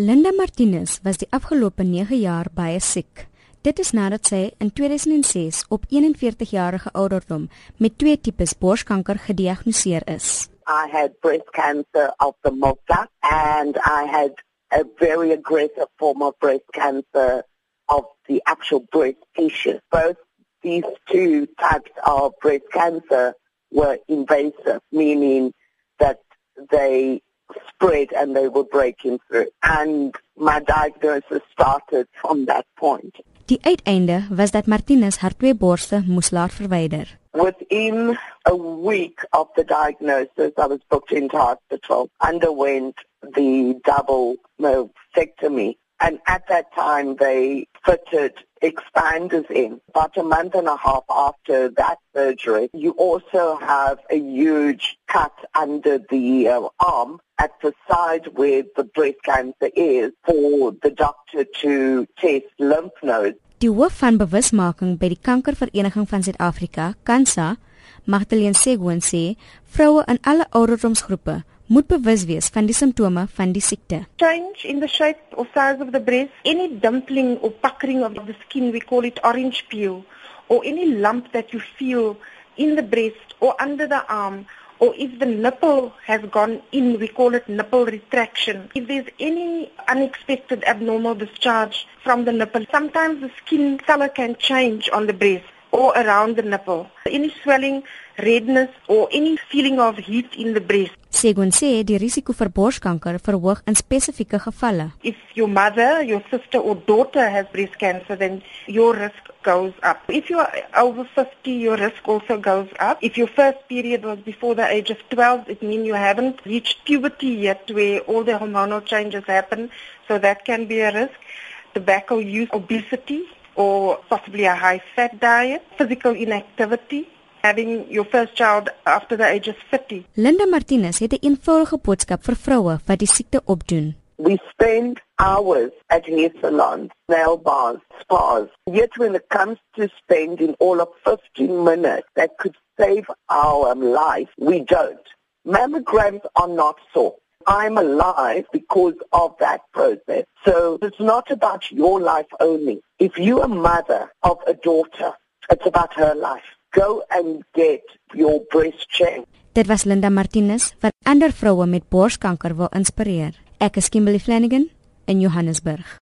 Linda Martinez was die afgelope 9 jaar baie siek. Dit is nadat sy in 2006 op 41 jarige ouderdom met twee tipes borskanker gediagnoseer is. I had breast cancer of the duct and I had a very aggressive form of breast cancer of the actual breast tissue. Both these two types of breast cancer were invasive, meaning that they spread and they were breaking through. And my diagnosis started from that point. Die uiteinde was dat Martinez haar twee borste moes laat verwyder. Within a week of the diagnosis, I was booked into hospital, underwent the double mastectomy. And at that time, they fitted expanders in. About a month and a half after that surgery, you also have a huge cut under the uh, arm at the side where the breast cancer is for the doctor to test lymph nodes. Die hoof van bewusmaking by die Kankervereniging van Suid-Afrika, KANSA, Magdalene Segwen sê, vroue in alle ouderdomsgroepe moet bewus wees van die simptome van die siekte. Change in the shape or size of the breast, any dumpling or puckering of the skin, we call it orange peel, or any lump that you feel in the breast or under the arm, or if the nipple has gone in, we call it nipple retraction. If there's any unexpected abnormal discharge from the nipple, sometimes the skin color can change on the breast or around the nipple. Any swelling, redness or any feeling of heat in the breast. Segun sê die risiko vir borskanker verhoog in spesifieke gevalle. If your mother, your sister or daughter has breast cancer, then your risk goes up. If you are over 50, your risk also goes up. If your first period was before the age of 12, it means you haven't reached puberty yet where all the hormonal changes happen, so that can be a risk. Tobacco use, obesity, or possibly a high fat diet, physical inactivity, having your first child after the age of 50. Linda Martinez het 'n eenvoudige boodskap vir vroue wat die siekte opdoen. We spend hours at hair salons, nail bars, spas. Yet when it comes to spending all of 15 minutes that could save our life, we don't. Mammograms are not so. I'm alive because of that process. So it's not about your life only. If you're a mother of a daughter, it's about her life. Go and get your breast checked. Dit was Linda Martinez wat ander vroue met borskanker wil inspireer. Ek is Kimberly Flanagan in Johannesburg.